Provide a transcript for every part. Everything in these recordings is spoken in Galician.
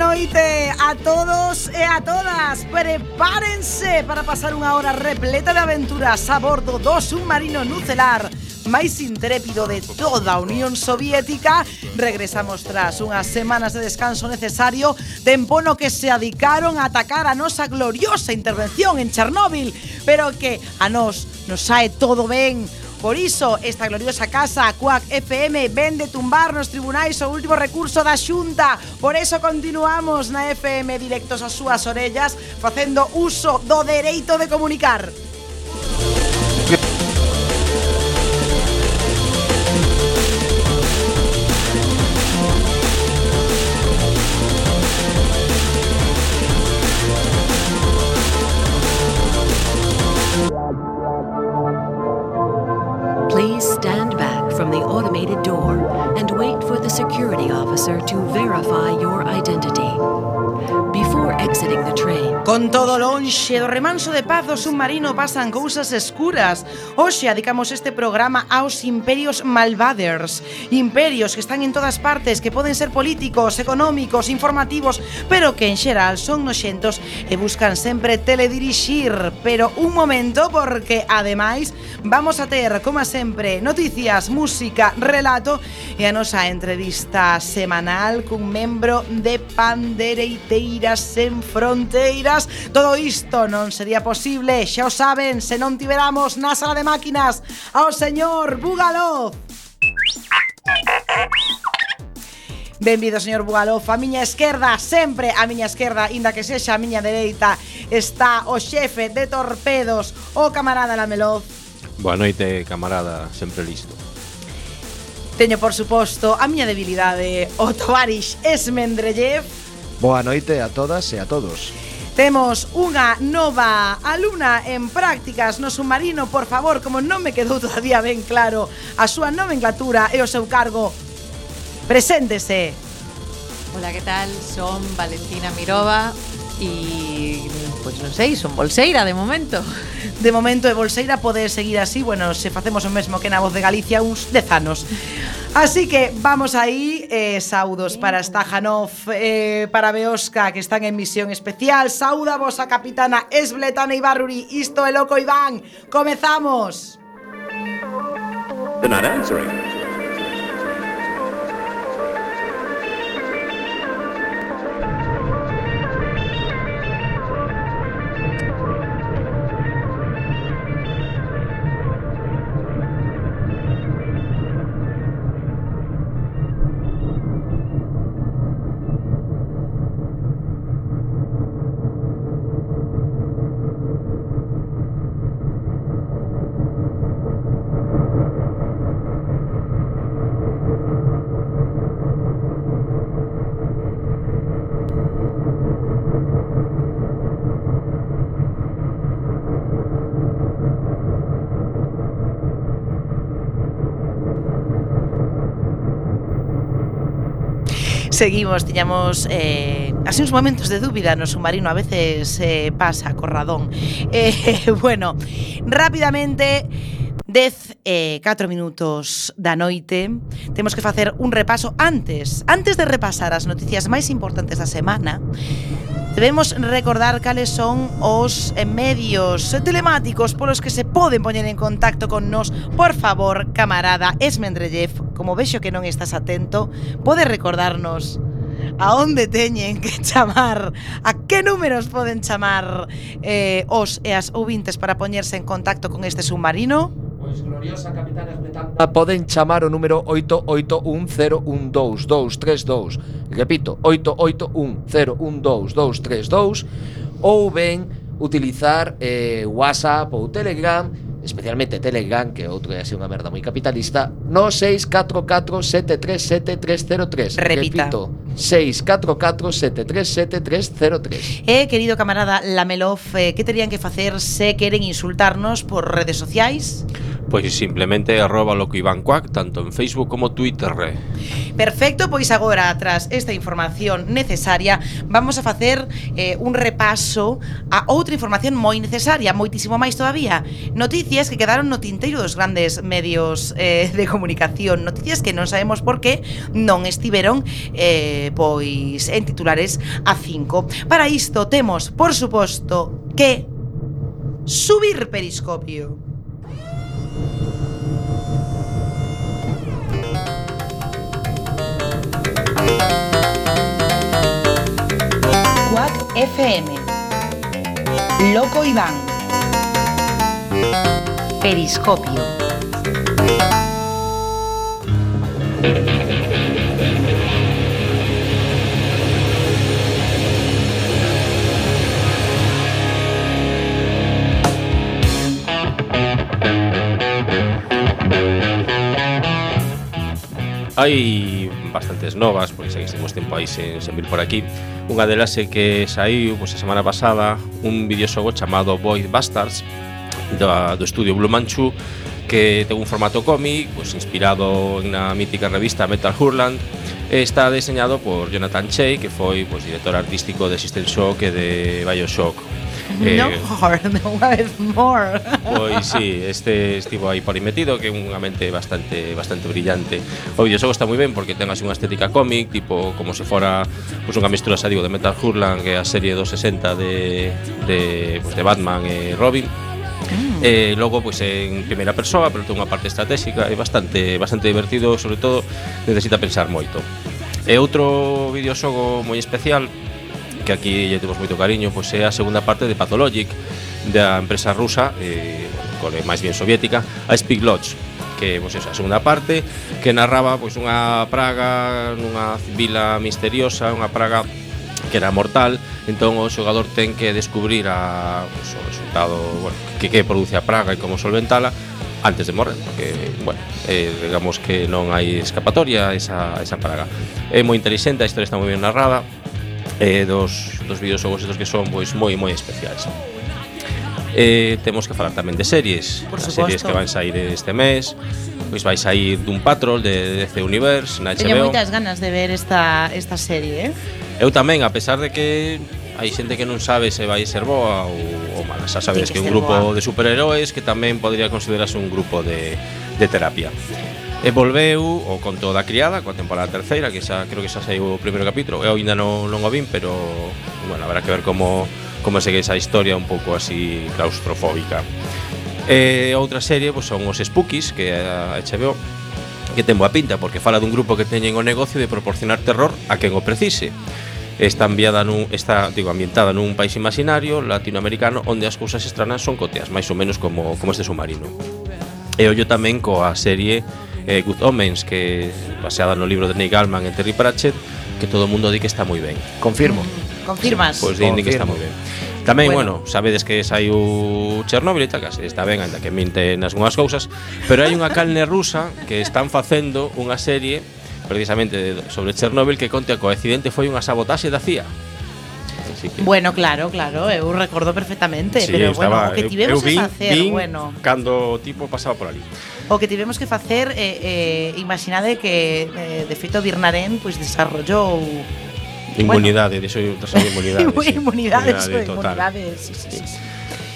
noite a todos e a todas Prepárense para pasar unha hora repleta de aventuras a bordo do submarino nucelar máis intrépido de toda a Unión Soviética. Regresamos tras unhas semanas de descanso necesario Tempo no que se adicaron a atacar a nosa gloriosa intervención en Chernóbil Pero que a nós nos sae todo ben. Por iso, esta gloriosa casa, Cuac FM, vende tumbar nos tribunais o último recurso da Xunta. Por eso continuamos na FM directos ás súas orellas, facendo uso do dereito de comunicar. Door and wait for the security officer to verify your identity. before exiting the train. Con todo lonxe do remanso de paz do submarino pasan cousas escuras. Hoxe adicamos este programa aos imperios malvaders. Imperios que están en todas partes, que poden ser políticos, económicos, informativos, pero que en xeral son noxentos e buscan sempre teledirixir. Pero un momento, porque ademais vamos a ter, como sempre, noticias, música, relato e a nosa entrevista semanal cun membro de Pandereiteiras sen fronteiras Todo isto non sería posible, xa o saben, se non tiveramos na sala de máquinas ao señor Bugalov Benvido, señor Bugalov, a miña esquerda, sempre a miña esquerda, inda que sexa a miña dereita, está o xefe de torpedos, o camarada Lamelov. Boa noite, camarada, sempre listo. Teño, por suposto, a miña debilidade, o Tovarix Esmendrellev. Boa noite a todas e a todos. Temos unha nova alumna en prácticas no submarino, por favor, como non me quedou todavía ben claro a súa nomenclatura e o seu cargo. Preséntese. Hola, que tal? Son Valentina Mirova e pois non sei, son bolseira de momento. De momento é bolseira, pode seguir así, bueno, se facemos o mesmo que na Voz de Galicia uns 10 anos. Así que vamos aí, eh, saudos para Stajanov, eh, para Beosca, que están en misión especial. Sauda vos a capitana Esbletana Ibarruri, isto é loco Iván. Comezamos. The not answering. Seguimos, tiñamos eh, así uns momentos de dúbida no submarino, a veces eh, pasa, corradón. Eh, bueno, rápidamente, 10 e eh, 4 minutos da noite, temos que facer un repaso antes, antes de repasar as noticias máis importantes da semana, Debemos recordar cales son os eh, medios telemáticos polos que se poden poñer en contacto con nos. Por favor, camarada Esmendrellev, como vexo que non estás atento, pode recordarnos a onde teñen que chamar, a que números poden chamar eh, os e as ouvintes para poñerse en contacto con este submarino? Pois gloriosa capitán Esmetanda Poden chamar o número 881012232 Repito, 881012232 Ou ben utilizar eh, WhatsApp ou Telegram especialmente Telegram, que outro é así unha merda moi capitalista, no 644737303. Repita. Repito, 644737303. Eh, querido camarada Lamelov, eh, que terían que facer se queren insultarnos por redes sociais? Pois simplemente arroba loco Iván Cuac tanto en Facebook como Twitter. Perfecto, pois agora tras esta información necesaria vamos a facer eh, un repaso a outra información moi necesaria, moitísimo máis todavía. Noticias que quedaron no tinteiro dos grandes medios eh, de comunicación, noticias que non sabemos por que non estiveron eh, pois en titulares a 5. Para isto temos, por suposto, que subir periscopio. FM. Loco Iván. Periscopio. Hai bastantes novas, porque seguimos tempo aí sen, sen vir por aquí. Unha delas é que saiu pois, a semana pasada un videoxogo chamado Void Bastards do, do estudio Blue Manchu que ten un formato cómic pois, inspirado na mítica revista Metal Hurland. E está deseñado por Jonathan Chey que foi pois, director artístico de System Shock e de Bioshock eh, No more, unha vez more Pois sí, este estivo aí por metido Que é unha mente bastante bastante brillante O videoxogo está moi ben porque ten así unha estética cómic Tipo como se fora pues, unha mistura, xa digo, de Metal Hurlan Que é a serie dos 60 de, de, pues, de Batman e Robin Mm. Eh, logo pois pues, en primeira persoa, pero ten unha parte estratégica, e bastante bastante divertido, sobre todo necesita pensar moito. E outro videoxogo moi especial que aquí lle temos moito cariño, pois é a segunda parte de Pathologic da empresa rusa, eh, cole máis bien soviética, a Speak Lodge que pois, esa segunda parte que narraba pois unha praga nunha vila misteriosa, unha praga que era mortal, entón o xogador ten que descubrir a, pois, o resultado bueno, que, que produce a praga e como solventala antes de morrer, porque, bueno, eh, digamos que non hai escapatoria a esa, a esa praga. É moi interesante, a historia está moi ben narrada, eh, dos, dos videoxogos estos que son pois moi moi especiais. Eh, temos que falar tamén de series Por As series que van sair este mes Pois vai sair dun patrol de DC Universe na HBO Teño moitas ganas de ver esta, esta serie eh? Eu tamén, a pesar de que hai xente que non sabe se vai ser boa ou, ou mala Xa sabes que, que un grupo boa. de superheróis que tamén podría considerarse un grupo de, de terapia E volveu o conto da criada coa temporada terceira Que xa, creo que xa saiu o primeiro capítulo. Eu ainda non, non o vin, pero bueno, habrá que ver como, como segue esa historia un pouco así claustrofóbica. E outra serie pois, son os Spookies Que é a HBO Que ten boa pinta, porque fala dun grupo que teñen o negocio De proporcionar terror a quen o precise. Está enviada nun está, digo, ambientada nun país imaginario latinoamericano onde as cousas estranas son coteas, máis ou menos como como este submarino. E ollo tamén coa serie eh, Good Omens, que baseada no libro de Neil Gaiman e Terry Pratchett, que todo o mundo di que está moi ben. Confirmo. Confirmas. Sí, pois pues, din que está moi ben. Tamén, bueno, bueno sabedes que sai o e tal, que está ben, ainda que minte nas unhas cousas, pero hai unha calne rusa que están facendo unha serie precisamente sobre Chernobyl que conta que o accidente foi unha sabotaxe da CIA así que Bueno, claro, claro, eu recordo perfectamente, sí, pero estaba, bueno, o que tivemos eu, vin, que facer, vin bueno. Cando o tipo pasaba por ali. O que tivemos que facer, eh, eh, imaginade que eh, de feito Birnarén pois pues, desarrollou Inmunidade, bueno, de iso, de sí. inmunidade, inmunidade, total. inmunidade, sí, sí, sí. sí.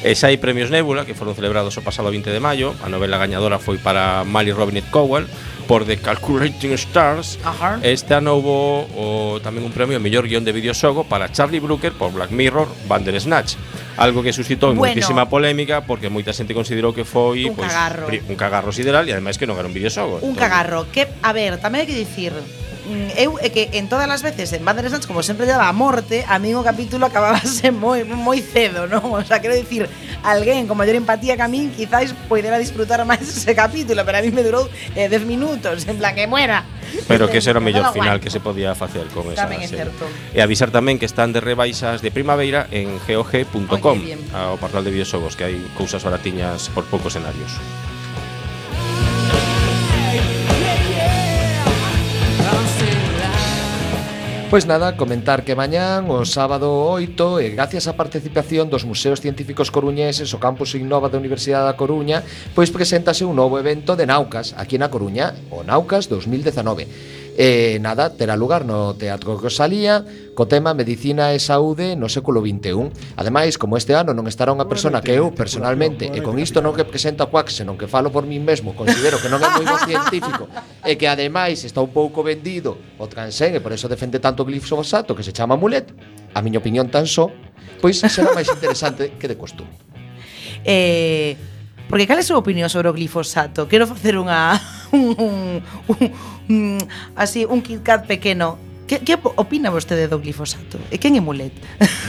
E xa hai premios Nébula que foron celebrados o pasado 20 de maio A novela gañadora foi para Mally Robinette Cowell por The Calculating Stars Ajá. Este ano houve o, tamén un premio mellor guión de videoxogo para Charlie Brooker por Black Mirror Bandersnatch Algo que suscitou bueno. moitísima polémica porque moita xente considerou que foi un, pois, cagarro. un cagarro sideral e ademais que non era un videoxogo Un entón. cagarro, que, a ver, tamén hai que dicir Mm, eu é que en todas as veces en Bandersnatch como sempre daba a morte, a mí o capítulo acabábase moi moi cedo, non? O sea, quero dicir, alguén con maior empatía que a min quizáis poidera disfrutar máis ese capítulo, pero a mí me durou 10 eh, minutos, en plan que muera. Pero que ese era o mellor final que se podía facer con esa tamén serie. E avisar tamén que están de rebaixas de primavera en gog.com, ao portal de videoxogos, que hai cousas baratiñas por poucos escenarios. Pois nada, comentar que mañán o sábado 8 e gracias á participación dos Museos Científicos Coruñeses o Campus Innova da Universidade da Coruña, pois preséntase un novo evento de Naucas aquí na Coruña, o Naucas 2019 E nada, terá lugar no Teatro Rosalía co tema Medicina e Saúde no século XXI. Ademais, como este ano non estará unha persona que eu personalmente e con isto non represento a Quack, senón que falo por min mesmo, considero que non é moi bo científico e que ademais está un pouco vendido o transén e por eso defende tanto o glifosato que se chama mulet, a miña opinión tan só, pois será máis interesante que de costume. Eh, porque cal é a súa opinión sobre o glifosato? Quero facer unha así un Kit Kat pequeno. Que, que opina vostede do glifosato? E quen é Mulet?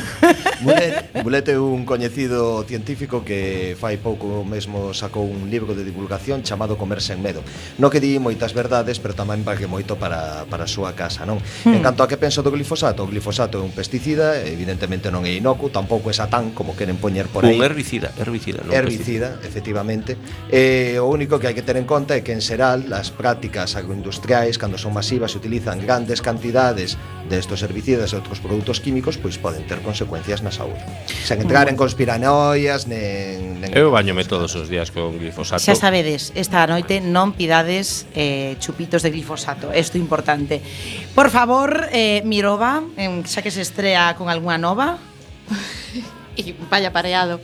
Mulet, Mulet é un coñecido científico que fai pouco mesmo sacou un libro de divulgación chamado Comer sen medo. No que di moitas verdades, pero tamén valgue moito para, para a súa casa, non? Hmm. En canto a que penso do glifosato, o glifosato é un pesticida, evidentemente non é inocuo, tampouco é satán, como queren poñer por aí. Un herbicida, herbicida. Non herbicida, pesticida. efectivamente. E o único que hai que ter en conta é que en xeral as prácticas agroindustriais, cando son masivas, se utilizan grandes cantidades propiedades destos herbicidas e outros produtos químicos pois poden ter consecuencias na saúde. Sen entrar en conspiranoias nen, nen Eu bañome todos os días con glifosato. Xa sabedes, esta noite non pidades eh, chupitos de glifosato, isto importante. Por favor, eh, Mirova, eh, xa que se estrea con algunha nova. e vaya pareado.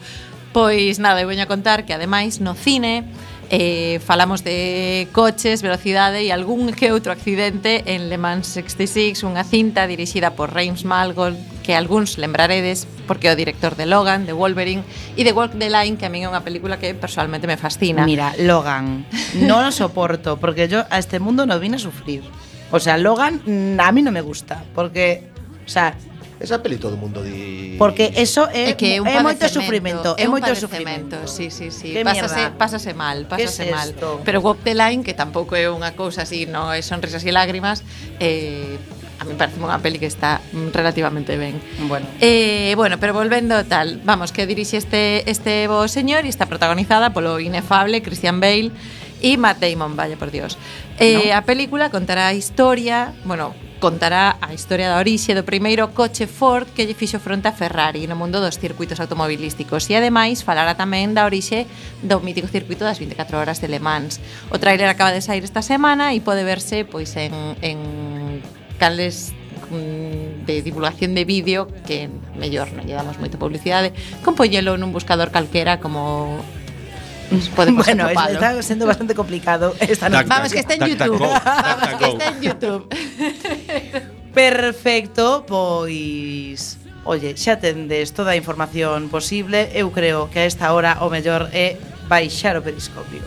Pois nada, eu veño a contar que ademais no cine eh, falamos de coches, velocidade e algún que outro accidente en Le Mans 66, unha cinta dirixida por Reims Malgold que algúns lembraredes porque é o director de Logan, de Wolverine e de Walk the Line, que a min é unha película que personalmente me fascina. Mira, Logan, non o soporto porque yo a este mundo no vine a sufrir. O sea, Logan mm, a mí no me gusta porque, o sea, Esa peli todo o mundo di Porque eso é, é, que é, un é moito sufrimento, é, é moito sufrimento. Sí, sí, sí. Que pásase, mierda. pásase mal, pásase es mal. Esto? Pero Walk the Line, que tampouco é unha cousa así, no é sonrisas e lágrimas, eh, a mí parece unha peli que está relativamente ben. Bueno. Eh, bueno, pero volvendo tal, vamos, que dirixe este este bo señor e está protagonizada polo inefable Christian Bale e Matt Damon, vaya por Dios. Eh, no. a película contará a historia, bueno, contará a historia da orixe do primeiro coche Ford que lle fixo fronte a Ferrari no mundo dos circuitos automobilísticos e ademais falará tamén da orixe do mítico circuito das 24 horas de Le Mans. O tráiler acaba de sair esta semana e pode verse pois en, en cales mm, de divulgación de vídeo que mellor non lle damos moita publicidade, compoñelo nun buscador calquera como Podemos bueno, atopalo. está sendo bastante complicado esta noche. Vamos, que está en YouTube. Vamos, que está en YouTube. Perfecto, pois Olle, xa tendes toda a información posible Eu creo que a esta hora o mellor é baixar o periscopio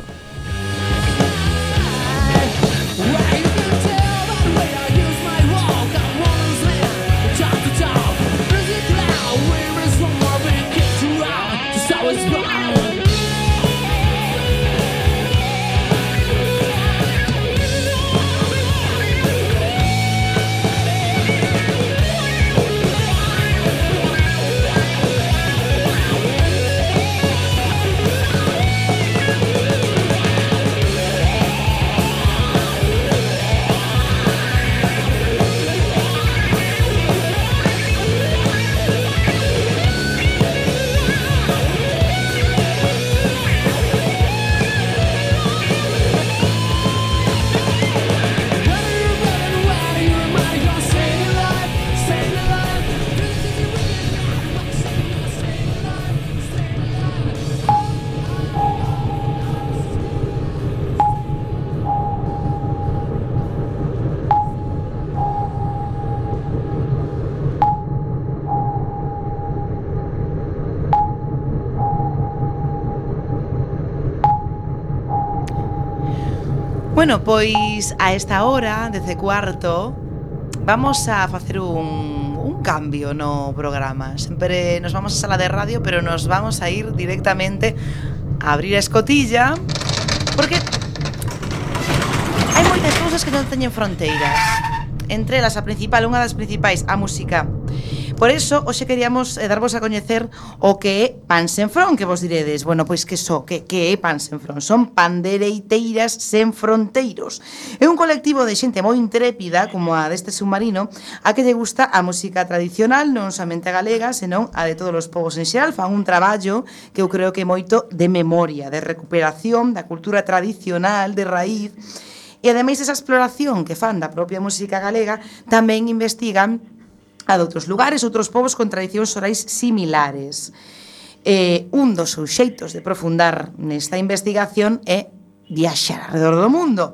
Bueno, pois a esta hora, desde cuarto, vamos a facer un, un cambio no programa. Sempre nos vamos a sala de radio, pero nos vamos a ir directamente a abrir a escotilla, porque hai moitas cousas que non teñen fronteiras. Entre elas, a principal, unha das principais, a música. Por eso, hoxe queríamos eh, darvos a coñecer o que é Pan Senfrón, que vos diredes, bueno, pois que so, que, que é Pan Senfrón? Son pandereiteiras sen fronteiros. É un colectivo de xente moi intrépida, como a deste submarino, a que lle gusta a música tradicional, non somente a galega, senón a de todos os povos en xeral, fan un traballo que eu creo que é moito de memoria, de recuperación da cultura tradicional, de raíz, e ademais esa exploración que fan da propia música galega tamén investigan a doutros lugares, outros povos con tradicións orais similares. Eh, un dos seus xeitos de profundar nesta investigación é viaxar alrededor do mundo.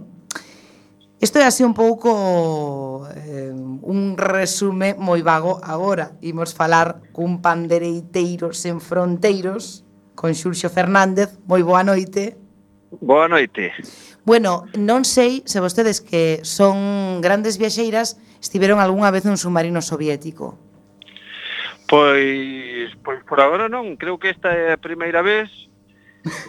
Isto é así un pouco eh, un resume moi vago agora. Imos falar cun pandereiteiro sen fronteiros, con Xurxo Fernández. Moi boa noite. Boa noite. Bueno, non sei se vostedes que son grandes viaxeiras estiveron algunha vez nun submarino soviético. Pois, pois por agora non, creo que esta é a primeira vez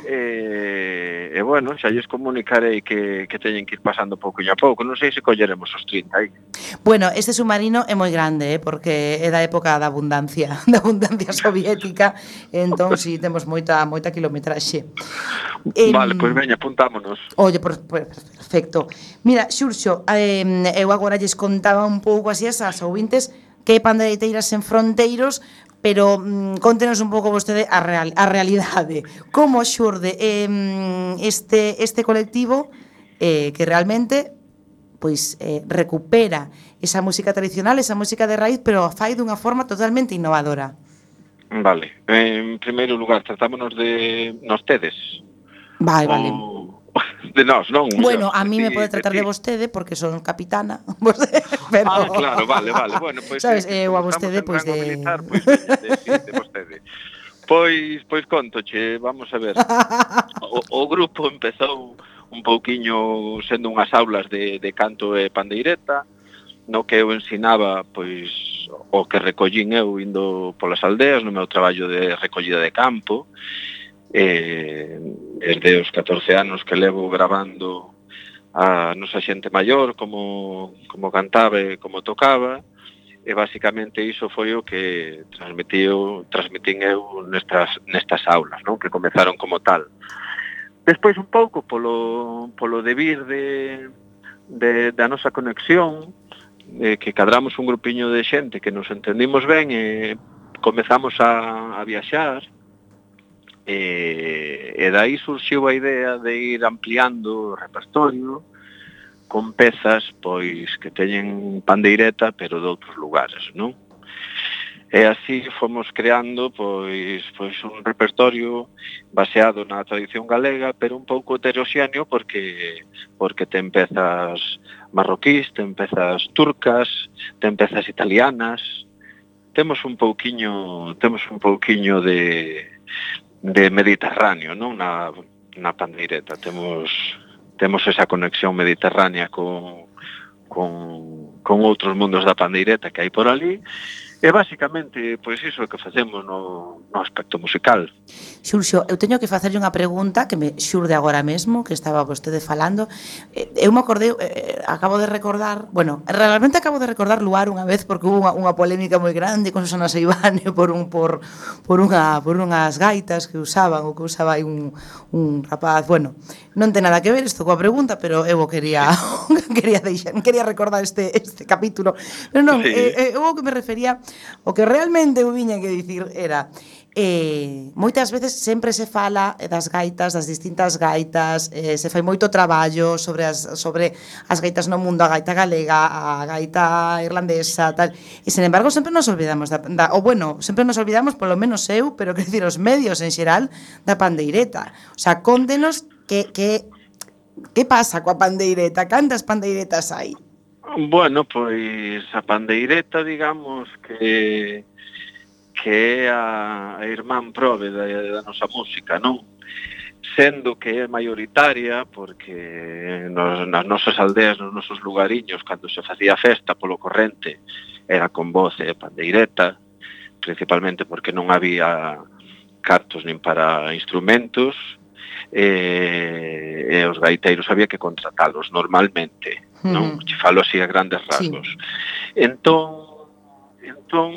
e, e bueno, xa lles comunicarei que, que teñen que ir pasando pouco a pouco. Non sei se colleremos os 30 aí. Bueno, este submarino é moi grande eh, porque é da época da abundancia da abundancia soviética. Entón si sí, temos moita moita kilometraxe. Vale, pois veña, apuntámonos. Oye, por, por, perfecto. Mira, Xurxo, eh, eu agora lles contaba un pouco así as ouvintes que hai en fronteiros pero mm, contenos un pouco vostede a, real, a realidade. Como xurde eh, este, este colectivo eh, que realmente pois eh, recupera esa música tradicional, esa música de raíz, pero a fai dunha forma totalmente innovadora. Vale. En primeiro lugar, tratámonos de nos tedes. Vale, vale. O De nós, non? Bueno, a mí me pode tratar de, vostede porque son capitana, pero... Ah, claro, vale, vale. Bueno, pois pues, Sabes, eh, eh, eu a vostede pois pues, de militar, pois pues, de, de, de vostede. Pois, pois contoche, vamos a ver. O, o grupo empezou un pouquiño sendo unhas aulas de, de canto e pandeireta, no que eu ensinaba pois o que recollín eu indo polas aldeas no meu traballo de recollida de campo eh, desde os 14 anos que levo grabando a nosa xente maior como, como cantaba e como tocaba e basicamente iso foi o que transmitiu, transmitín eu nestas, nestas aulas, non? que comezaron como tal. Despois un pouco polo, polo debir de, de, da nosa conexión, eh, que cadramos un grupiño de xente que nos entendimos ben e comezamos a, a viaxar, E, e dai surxiu a idea de ir ampliando o repertorio con pezas pois que teñen pandeireta pero de outros lugares, non? E así fomos creando pois pois un repertorio baseado na tradición galega, pero un pouco heteroxéneo porque porque ten pezas marroquís, ten pezas turcas, ten pezas italianas. Temos un pouquiño, temos un pouquiño de de Mediterráneo, non? Na, na pandeireta temos temos esa conexión mediterránea con, con, con outros mundos da pandeireta que hai por ali E basicamente, pois iso é que facemos no, no aspecto musical. Xurxo, eu teño que facerlle unha pregunta que me xurde agora mesmo, que estaba vostede falando. Eh, eu me acordei, eh, eh, acabo de recordar, bueno, realmente acabo de recordar Luar unha vez porque hubo unha, unha polémica moi grande con Susana Seibane por un por por unha por unhas gaitas que usaban ou que usaba aí un, un rapaz, bueno, non ten nada que ver isto coa pregunta, pero eu quería quería deixar, quería recordar este este capítulo. Pero non, sí. eh, eu que me refería O que realmente eu viña que dicir era eh, moitas veces sempre se fala das gaitas, das distintas gaitas, eh, se fai moito traballo sobre as, sobre as gaitas no mundo, a gaita galega, a gaita irlandesa, tal, e sen embargo sempre nos olvidamos, da, da, ou bueno, sempre nos olvidamos, polo menos eu, pero que dicir, os medios en xeral, da pandeireta. O sea, contenos que, que, que pasa coa pandeireta, cantas pandeiretas hai? Bueno, pois a pandeireta, digamos, que que é a, a irmán prove da, da nosa música, non? Sendo que é maioritaria, porque nos, nas nosas aldeas, nos nosos lugariños, cando se facía festa polo corrente, era con voz e pandeireta, principalmente porque non había cartos nin para instrumentos, e, e os gaiteiros había que contratalos normalmente non? Che falo así a grandes rasgos. Sí. Entón, entón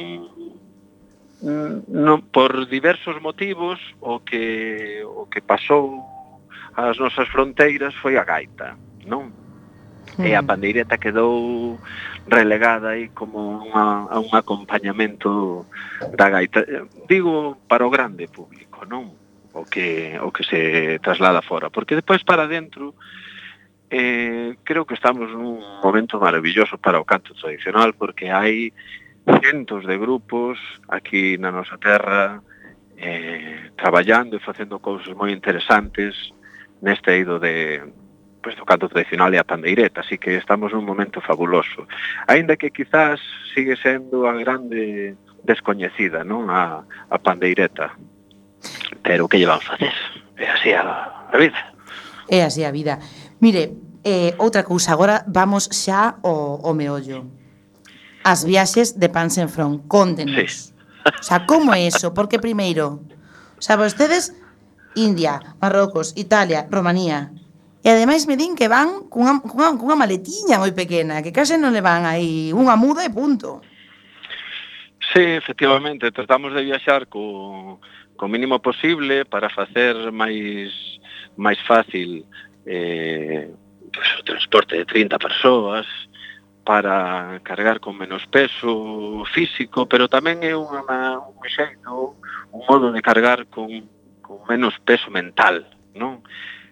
mm, non, por diversos motivos o que o que pasou ás nosas fronteiras foi a gaita, non? Mm. E a mm. pandeireta quedou relegada aí como unha, a un acompañamento da gaita. Eh, digo para o grande público, non? O que o que se traslada fora, porque despois para dentro eh, creo que estamos nun momento maravilloso para o canto tradicional porque hai centos de grupos aquí na nosa terra eh, traballando e facendo cousas moi interesantes neste eido de pues, do canto tradicional e a pandeireta. Así que estamos nun momento fabuloso. Aínda que quizás sigue sendo a grande descoñecida non a, a pandeireta. Pero que lle a facer? É así a, a vida. É así a vida. Mire, eh, outra cousa, agora vamos xa ao, ao meollo. As viaxes de Pans en Front, contenos. Sí. O sea, como é eso? Porque primeiro, o sea, vostedes, India, Marrocos, Italia, Romanía, E ademais me din que van cunha, cunha, cunha maletiña moi pequena, que case non le van aí unha muda e punto. Sí, efectivamente, tratamos de viaxar co, co mínimo posible para facer máis máis fácil eh, pues, o transporte de 30 persoas, para cargar con menos peso físico, pero tamén é unha, un xeito, un modo de cargar con, con menos peso mental, non?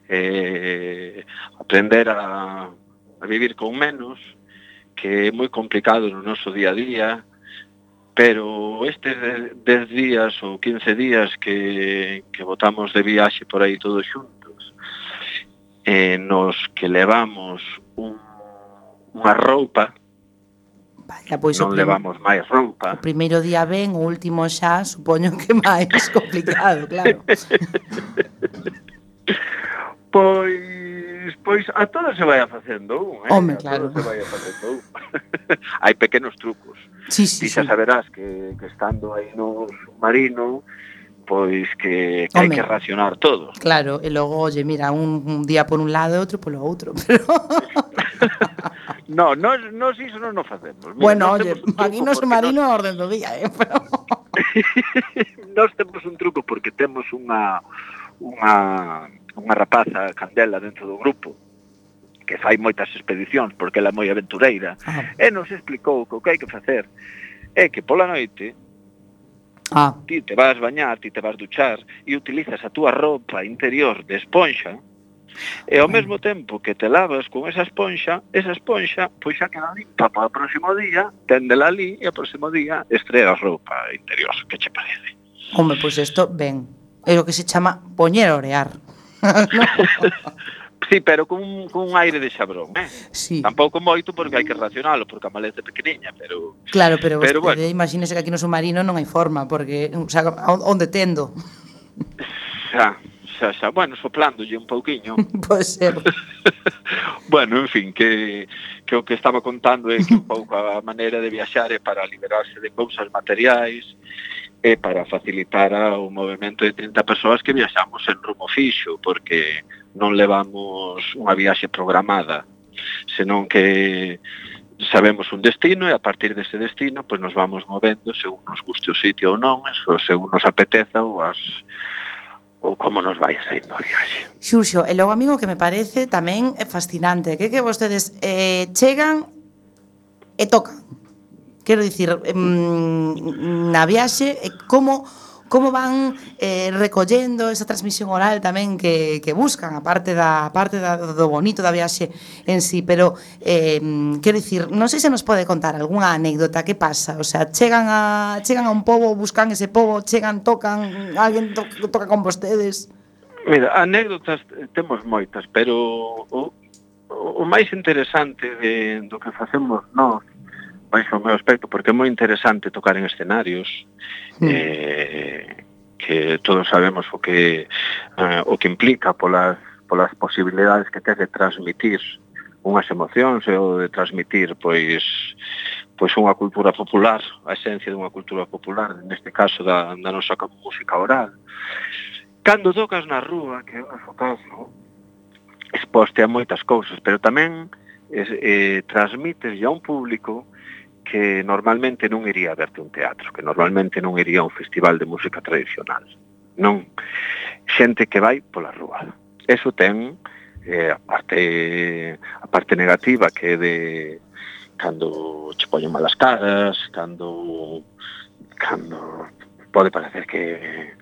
Eh, aprender a, a vivir con menos, que é moi complicado no noso día a día, pero estes 10 días ou 15 días que, que votamos de viaxe por aí todos xuntos, eh, nos que levamos un, unha roupa Vaya, pois non levamos máis roupa. O primeiro día ben, o último xa, supoño que máis complicado, claro. pois, pois a todo se vai facendo un, eh? Home, claro. A todo se vai facendo un. Hai pequenos trucos. Sí, sí, Ti xa sí. saberás que, que estando aí no submarino, pois que, que Home. hai que racionar todo. Claro, e logo, oye, mira, un, un día por un lado e outro polo outro, pero... no, nos, nos iso non nos facemos. Mira, bueno, oye, aquí nos marino a orden do día, eh, pero... nos temos un truco porque temos unha unha unha rapaza candela dentro do grupo que fai moitas expedicións porque ela é moi aventureira Ajá. e nos explicou que o que hai que facer é que pola noite Ah. Ti te vas bañar, ti te vas duchar e utilizas a túa roupa interior de esponxa e ao mesmo tempo que te lavas con esa esponxa, esa esponxa pois xa queda limpa para o próximo día, téndela ali e o próximo día estreas roupa interior, que che parece? Home, pois isto, ben, é o que se chama poñer a orear. Sí, pero con, con un aire de xabrón, eh? Sí. Tampouco moito porque hai que racionalo, porque a maleta é pequeniña, pero... Claro, pero, pero bueno. imagínese que aquí no submarino non hai forma, porque, o sea, onde tendo? Xa, xa, xa, bueno, soplándolle un pouquiño. Pode ser. bueno, en fin, que, que o que estaba contando é que un pouco a maneira de viaxar é para liberarse de cousas materiais, e para facilitar o movimento de 30 persoas que viaxamos en rumo fixo, porque non levamos unha viaxe programada, senón que sabemos un destino e a partir dese destino pois nos vamos movendo según nos guste o sitio ou non, ou según nos apeteza ou as ou como nos vai saindo a viaxe. Xurxo, e logo amigo que me parece tamén é fascinante, que que vostedes eh, chegan e tocan. Quero dicir, na viaxe, como como van eh, recollendo esa transmisión oral tamén que, que buscan, a parte da parte da, do bonito da viaxe en sí, pero eh, quero dicir, non sei se nos pode contar algunha anécdota que pasa, o sea, chegan a chegan a un pobo, buscan ese pobo, chegan, tocan, alguén to, toca con vostedes. Mira, anécdotas eh, temos moitas, pero o, o máis interesante de, do que facemos nós, baixo o meu aspecto, porque é moi interesante tocar en escenarios, mm. eh, que todos sabemos o que eh, o que implica polas polas posibilidades que tes de transmitir unhas emocións e o de transmitir pois pois unha cultura popular, a esencia dunha cultura popular, neste caso da, da nosa música oral. Cando tocas na rúa, que é o noso caso, exposte a moitas cousas, pero tamén eh, transmites a un público que normalmente non iría a verte un teatro, que normalmente non iría a un festival de música tradicional. Non. Xente que vai pola rúa. Eso ten eh, a parte a parte negativa que é de cando che poñen malas caras, cando cando pode parecer que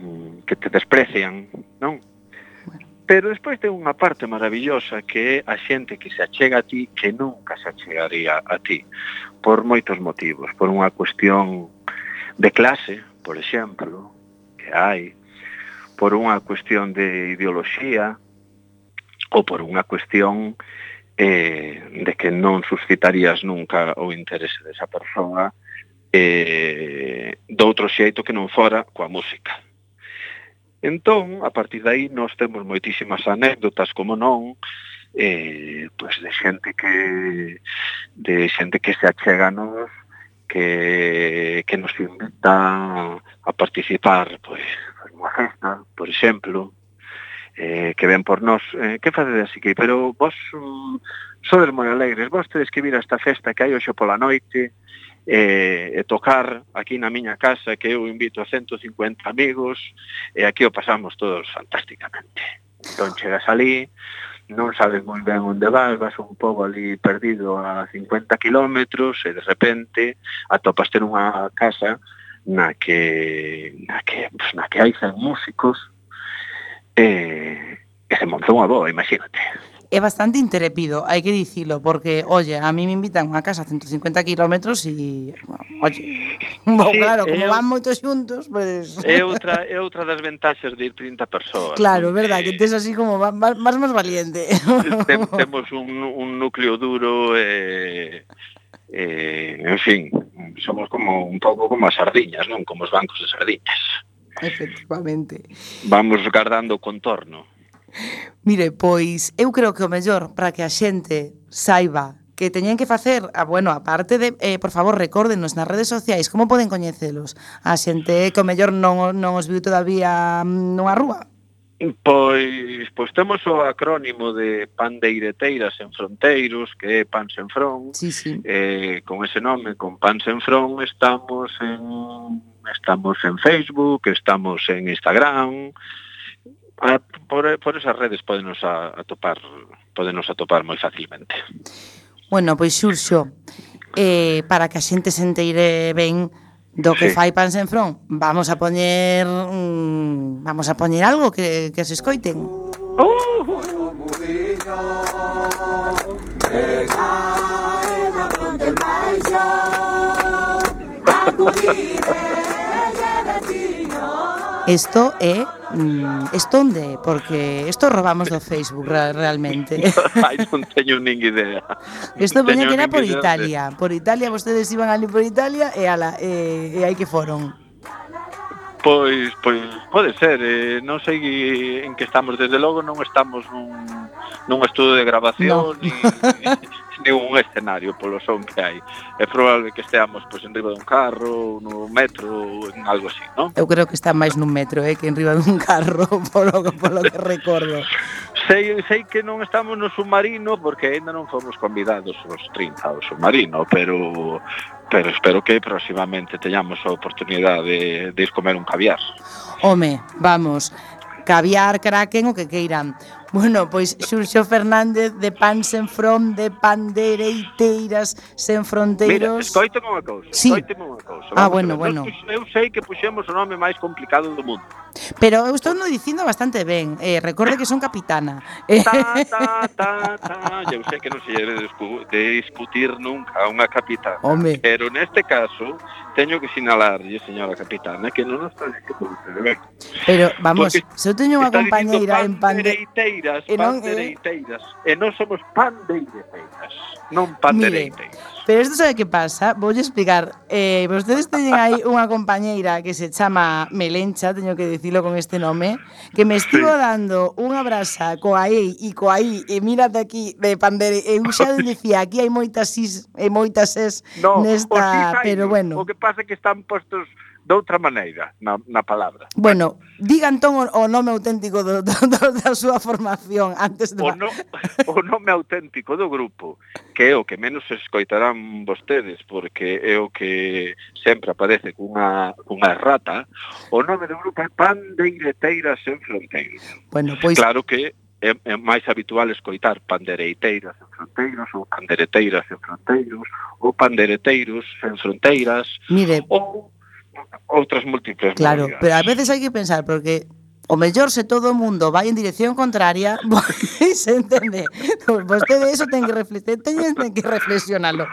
mm, que te desprecian, non? Pero despois ten unha parte maravillosa que é a xente que se achega a ti que nunca se achegaría a ti por moitos motivos, por unha cuestión de clase, por exemplo, que hai, por unha cuestión de ideoloxía ou por unha cuestión eh, de que non suscitarías nunca o interese desa persoa eh, doutro xeito que non fora coa música. Entón, a partir de aí, nós temos moitísimas anécdotas, como non, eh, pues de xente que de xente que se achega a nos que, que nos invita a participar pois, pues, nunha festa, por exemplo, eh, que ven por nós, eh, que facedes así que, pero vos um, sodes moi alegres, vos tedes que vir a esta festa que hai hoxe pola noite, e, e tocar aquí na miña casa que eu invito a 150 amigos e aquí o pasamos todos fantásticamente. Entón chegas ali, non sabes moi ben onde vas, vas un pouco ali perdido a 50 kilómetros e de repente atopas ter unha casa na que na que, pues, na que hai músicos e, e se montou unha boa, imagínate é bastante intrépido, hai que dicilo, porque, oye, a mí me invitan a casa a 150 kilómetros e, oye, bo, sí, claro, como eu, van moitos xuntos, pues... É outra, é outra das ventaxas de ir 30 persoas. Claro, é verdad, que tes así como vas máis máis valiente. Tem, temos un, un núcleo duro e... Eh, eh, en fin, somos como un pouco como as sardiñas, non? Como os bancos de sardiñas. Efectivamente. Vamos guardando o contorno. Mire, pois eu creo que o mellor para que a xente saiba que teñen que facer, a, bueno, aparte de, eh, por favor, recórdenos nas redes sociais, como poden coñecelos? A xente que o mellor non, non os viu todavía mm, nunha rúa. Pois, pois temos o acrónimo de Pandeireteiras en Fronteiros, que é Pan sen Fron. Sí, sí. Eh, con ese nome, con Pan sen Fron, estamos en estamos en Facebook, estamos en Instagram, a, por, por esas redes podenos a, atopar podenos atopar moi facilmente. Bueno, pois Xurxo, eh, para que a xente se enteire ben do que sí. fai en Front, vamos a poñer mm, vamos a poñer algo que, que se escoiten. Oh! Isto é eh, mm, estonde, porque isto robamos do Facebook realmente. Ai, non teño nin idea. Isto poña que era por Italia. Por Italia, vostedes iban ali por Italia e, ala, e, e aí que foron. Pois, pois pode ser, eh, non sei en que estamos, desde logo non estamos nun, nun estudo de grabación no. ni, ni un escenario polo son que hai. É probable que esteamos pois, en riba dun carro, no metro, en algo así, non? Eu creo que está máis nun metro, eh, que en riba dun carro, polo, polo que recordo. sei, sei que non estamos no submarino porque aínda non fomos convidados os 30 ao submarino, pero pero espero que próximamente teñamos a oportunidade de, de ir comer un caviar. Home, vamos, caviar, kraken, o que queiran. Bueno, pois Xurxo Fernández de Pan sen fronde, pandereiteiras sen fronteiros. Mira, escoítame unha cousa. Sí. Escoítame unha cousa. Ah, bueno, bueno. Eu, sei que puxemos o nome máis complicado do mundo. Pero eu estou no dicindo bastante ben. Eh, recorde que son capitana. Ta, ta, ta, ta. Eu sei que non se debe de discutir nunca a unha capitana. Home. Pero neste caso, teño que sinalarlle, señora capitana, que non está discutindo ben. Pero, vamos, Porque se eu teño unha compañeira en pandereiteiras, pandereiras, e non, eh, pandereiteiras. Eh... E non somos pandeireteiras, non pandereiteiras. Pero isto sabe que pasa? Voulle explicar. Eh, vostedes teñen aí unha compañeira que se chama Melencha, teño que dicilo con este nome, que me estivo sí. dando unha brasa coa ei e coa i, e mírate aquí de pandere, e eu xa dicía, aquí hai moitas is, e moitas es no, nesta, pero bueno. O que pasa é que están postos de outra maneira na, na palabra. Bueno, diga entón o, o nome auténtico do, do, do, da súa formación antes de... O, no, o nome auténtico do grupo, que é o que menos escoitarán vostedes, porque é o que sempre aparece cunha, cunha rata, o nome do grupo é Pandeireteiras en Fronteiras. Bueno, pois... Claro que é, é máis habitual escoitar pandereiteiras en fronteiros ou pandereteiras en fronteiros ou pandereteiros en fronteiras Mire, ou outras múltiples Claro, pero a veces hai que pensar porque o mellor se todo o mundo vai en dirección contraria, pois entende, pois vostede eso ten que reflexionar, ten que reflexionalo.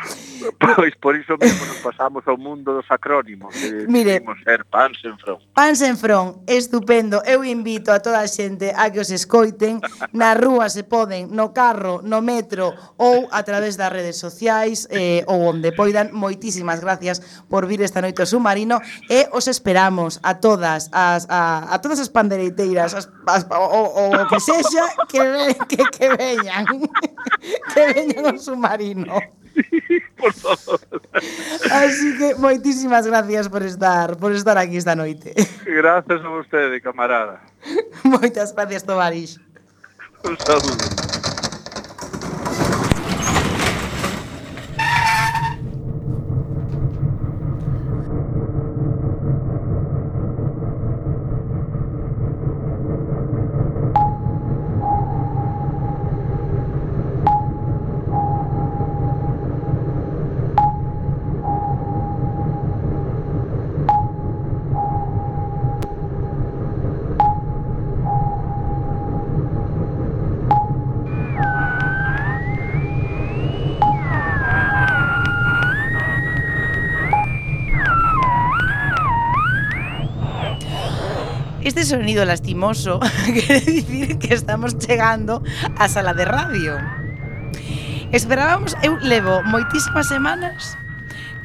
Pois por iso mesmo nos pasamos ao mundo dos acrónimos, que Mire, ser Pansenfron. Pansenfron, estupendo. Eu invito a toda a xente a que os escoiten na rúa se poden, no carro, no metro ou a través das redes sociais eh, ou onde poidan. Moitísimas gracias por vir esta noite ao submarino e os esperamos a todas as a, a todas as gaiteiras as, as, o, o que sexa que, ve, que, que veñan que veñan o submarino por favor. Así que moitísimas gracias por estar por estar aquí esta noite. Gracias a vostede, camarada. Moitas gracias, Tomarix. Un saludo. sonido lastimoso quiere decir que estamos chegando á sala de radio. Esperábamos, eu levo moitísimas semanas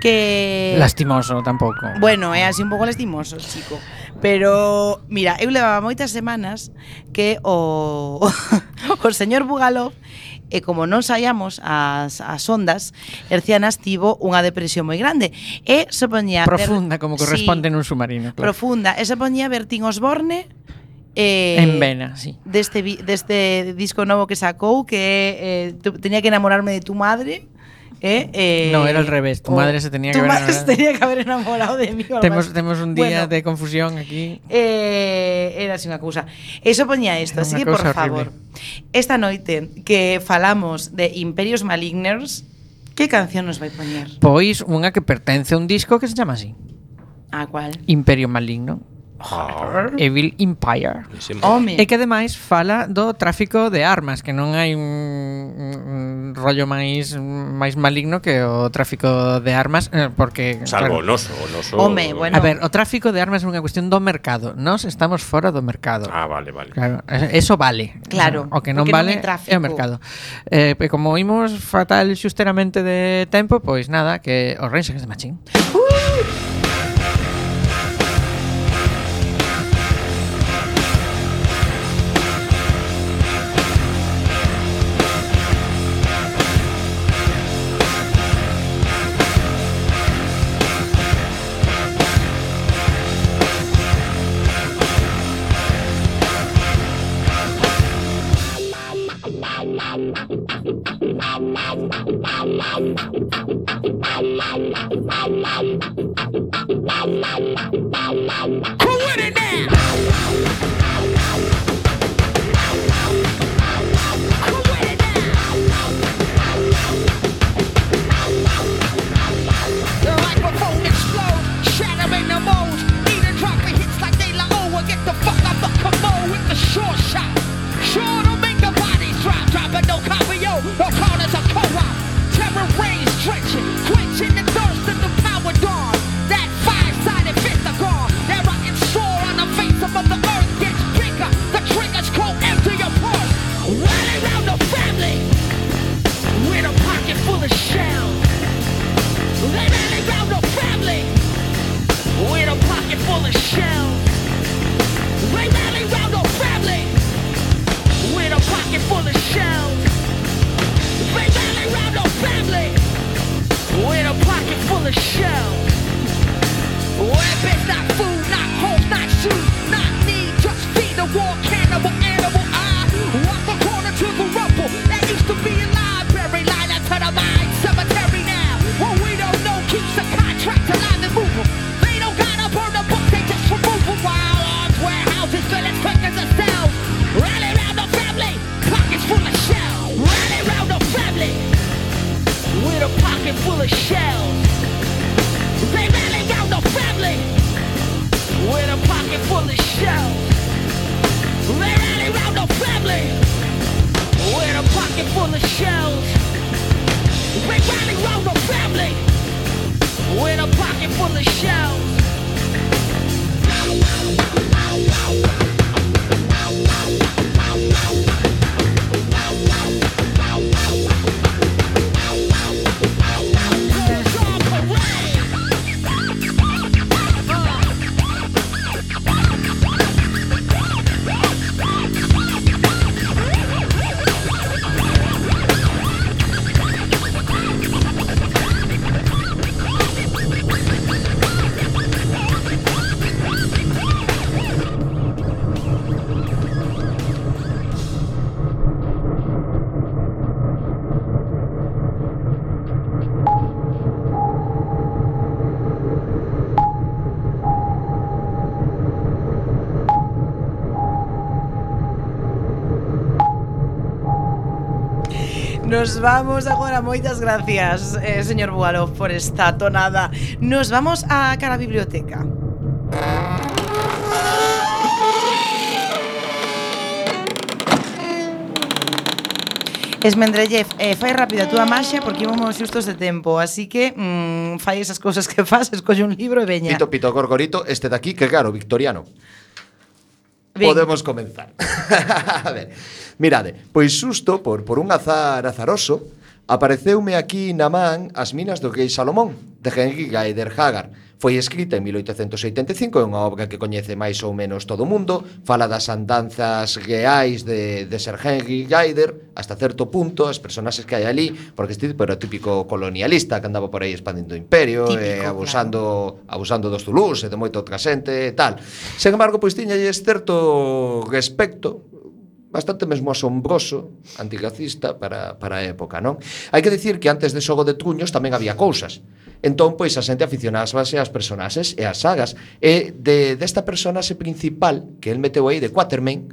que... Lastimoso tampouco. Bueno, é así un pouco lastimoso, chico. Pero, mira, eu levaba moitas semanas que o, o señor Bugalov e como non saíamos as, as ondas, Hercianas tivo unha depresión moi grande e se poñía... Profunda, ver, como corresponde sí, nun submarino. Claro. Profunda, e se poñía Bertín Osborne Eh, en Vena, sí. Deste, deste disco novo que sacou que eh, tu, tenía que enamorarme de tu madre ¿Eh? eh, no, era al revés. Tu o, madre se tenía que haber enamorado. tenía que haber enamorado de mí. Temos, temos un día bueno, de confusión aquí. Eh, era así unha cousa. Eso poñía isto, así que por horrible. favor. Esta noite que falamos de Imperios Maligners, que canción nos vai poñer? Pois unha que pertence a un disco que se chama así. A cual? Imperio Maligno. Evil Empire. Home. E que ademais fala do tráfico de armas, que non hai un, un rollo máis máis maligno que o tráfico de armas, eh, porque salvo claro, noso, o noso. Home, bueno. A ver, o tráfico de armas é unha cuestión do mercado. Nós estamos fora do mercado. Ah, vale, vale. Claro, eh, eso vale. Claro. O que non vale non é, é o mercado. Eh, como imos fatal xusteramente de tempo, pois nada, que o Rage Against the Machine. Uh! Who would it nos vamos agora. Moitas gracias, eh, señor Bualo, por esta tonada. Nos vamos a cara a biblioteca. Esmendrellev, eh, fai rápido a túa maxia porque íbamos xustos de tempo, así que mm, fai esas cousas que fas, escolle un libro e veña. Pito, pito, corcorito, este de aquí, que claro, victoriano. Bien. Podemos comenzar. a ver. Mirade, pois susto por, por un azar azaroso, apareceume aquí na man As minas do rei Salomón, de Henry Gaider Hagar. Foi escrita en 1885, é unha obra que coñece máis ou menos todo o mundo, fala das andanzas reais de, de Sir Henry Gaider, hasta certo punto, as personaxes que hai ali, porque este tipo era típico colonialista que andaba por aí expandindo o imperio, típico, e abusando, claro. abusando dos Toulouse e de moito outra xente e tal. Sen embargo, pois tiña certo respecto bastante mesmo asombroso, antirracista para, para a época, non? Hai que dicir que antes de Xogo de Truños tamén había cousas. Entón, pois, a xente aficionábase ás personaxes e ás sagas. E de, desta personaxe principal que el meteu aí de Quatermain,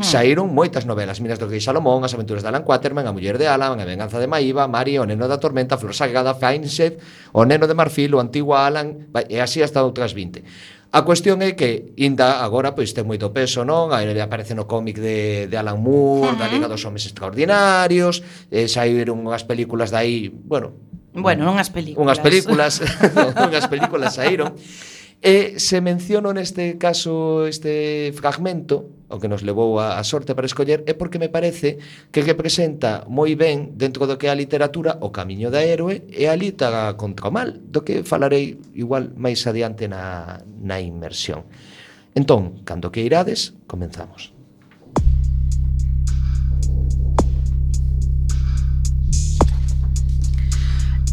saíron moitas novelas, Minas do Rei Salomón, As aventuras de Alan Quaterman, A muller de Alan, A venganza de Maíba, Mari, O neno da tormenta, Flor sagrada, Fainshed, O neno de Marfil, O antigo Alan, e así hasta outras 20. A cuestión é que inda agora pois ten moito peso, non? Aí aparece no cómic de, de Alan Moore, uh -huh. da Liga dos Homes Extraordinarios, eh, saíron unhas películas de aí, bueno, Bueno, unhas películas. Unhas películas, unhas películas saíron. E se menciono neste caso este fragmento o que nos levou a, a sorte para escoller é porque me parece que representa moi ben dentro do que é a literatura o camiño da héroe e a lita contra o mal, do que falarei igual máis adiante na, na inmersión. Entón, cando que irades, comenzamos.